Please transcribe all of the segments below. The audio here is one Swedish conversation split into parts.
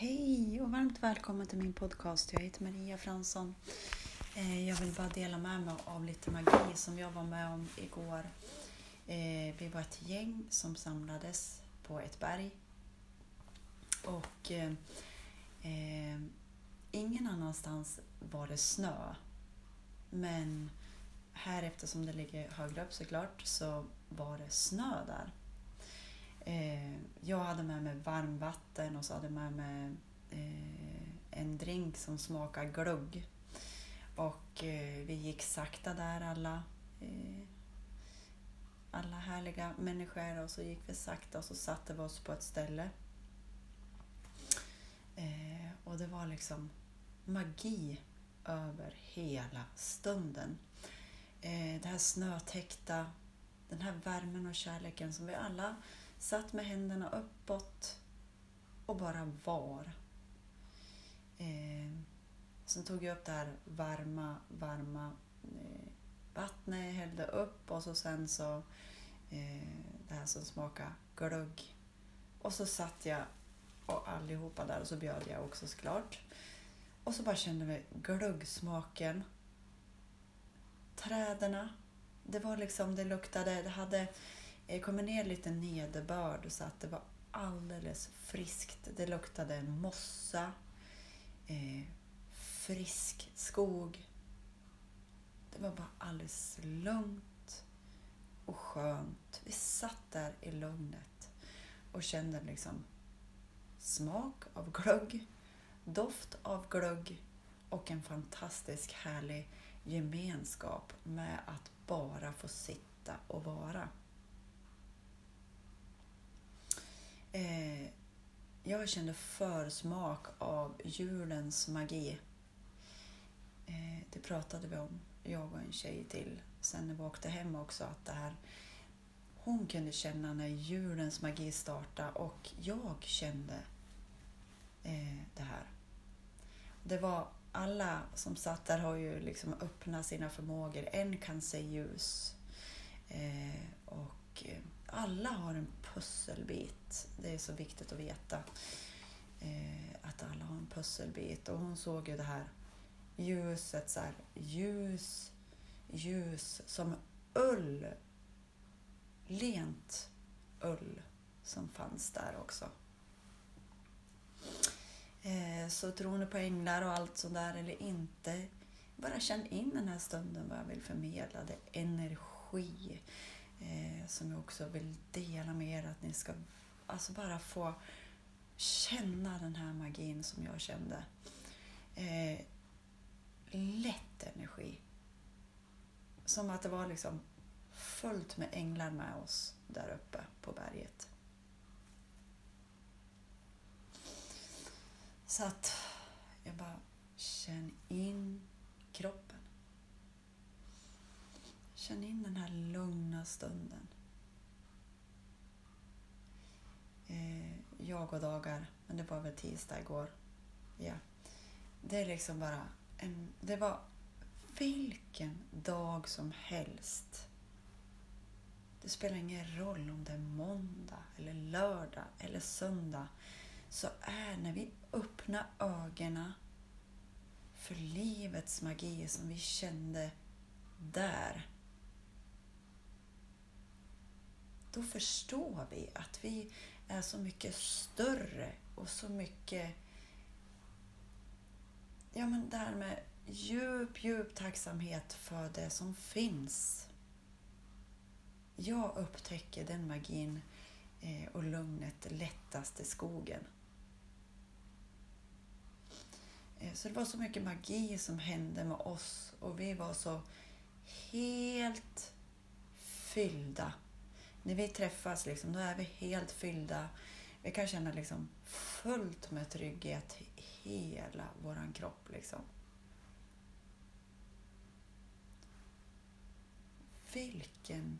Hej och varmt välkommen till min podcast. Jag heter Maria Fransson. Eh, jag vill bara dela med mig av lite magi som jag var med om igår. Eh, vi var ett gäng som samlades på ett berg. Och eh, eh ingen annanstans var det snö. Men här eftersom det ligger högre upp såklart så var det snö där. Eh, jag hade med mig varmvatten och så hade jag med mig eh, en drink som smakar glugg. Och eh, vi gick sakta där alla. Eh, alla härliga människor och så gick vi sakta och så satte vi oss på ett ställe. Eh, och det var liksom magi över hela stunden. Eh, det här snötäckta, den här värmen och kärleken som vi alla Satt med händerna uppåt och bara var. Eh, sen tog jag upp det här varma, varma eh, vattnet, hällde upp och så sen så eh, det här som smakar glögg. Och så satt jag och allihopa där och så bjöd jag också såklart. Och så bara kände vi glöggsmaken. Träderna. Det var liksom, det luktade, det hade det kom ner lite nederbörd så att det var alldeles friskt. Det luktade mossa, eh, frisk skog. Det var bara alldeles lugnt och skönt. Vi satt där i lugnet och kände liksom smak av glögg, doft av glögg och en fantastisk härlig gemenskap med att bara få sitta och vara. Eh, jag kände försmak av julens magi. Eh, det pratade vi om, jag och en tjej till, sen när vi åkte hem också, att det här hon kunde känna när julens magi startade och jag kände eh, det här. Det var alla som satt där har ju liksom öppnat sina förmågor. En kan se ljus. Eh, och eh, alla har en pusselbit. Det är så viktigt att veta eh, att alla har en pusselbit. Och hon såg ju det här ljuset, så här, ljus, ljus som ull. Lent ull som fanns där också. Eh, så tror ni på änglar och allt sånt där eller inte, bara känn in den här stunden vad jag vill förmedla. Det är energi eh, som jag också vill dela med er. Att ni ska alltså bara få känna den här magin som jag kände. Eh, lätt energi. Som att det var liksom fullt med änglar med oss där uppe på berget. Så att jag bara känn in kroppen. Känn in den här lugna stunden. Eh, jag och dagar, men det var väl tisdag igår. Ja. Det är liksom bara en, det var vilken dag som helst. Det spelar ingen roll om det är måndag, eller lördag eller söndag. Så är när vi öppnar ögonen för livets magi som vi kände där då förstår vi att vi är så mycket större och så mycket... Ja, men det här med djup, djup tacksamhet för det som finns. Jag upptäcker den magin eh, och lugnet lättast i skogen. Eh, så det var så mycket magi som hände med oss och vi var så helt fyllda när vi träffas, liksom, då är vi helt fyllda. Vi kan känna liksom fullt med trygghet i hela vår kropp. Liksom. Vilken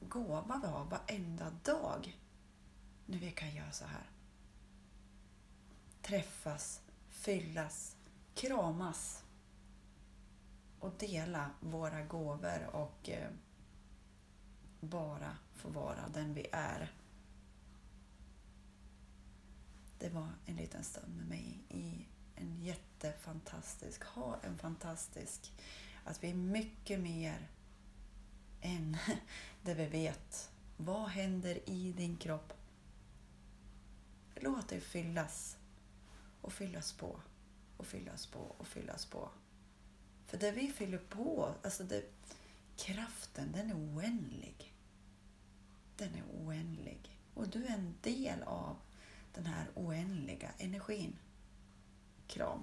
gåva vi har varenda dag när vi kan göra så här. Träffas, fyllas, kramas och dela våra gåvor och eh, bara få vara den vi är. det var en liten stund med mig i en jättefantastisk, ha en fantastisk, att vi är mycket mer än det vi vet. Vad händer i din kropp? Låt det fyllas och fyllas på och fyllas på och fyllas på. För det vi fyller på, alltså det, kraften, den är oändlig. Den är oändlig. Och du är en del av den här oändliga energin. Kram.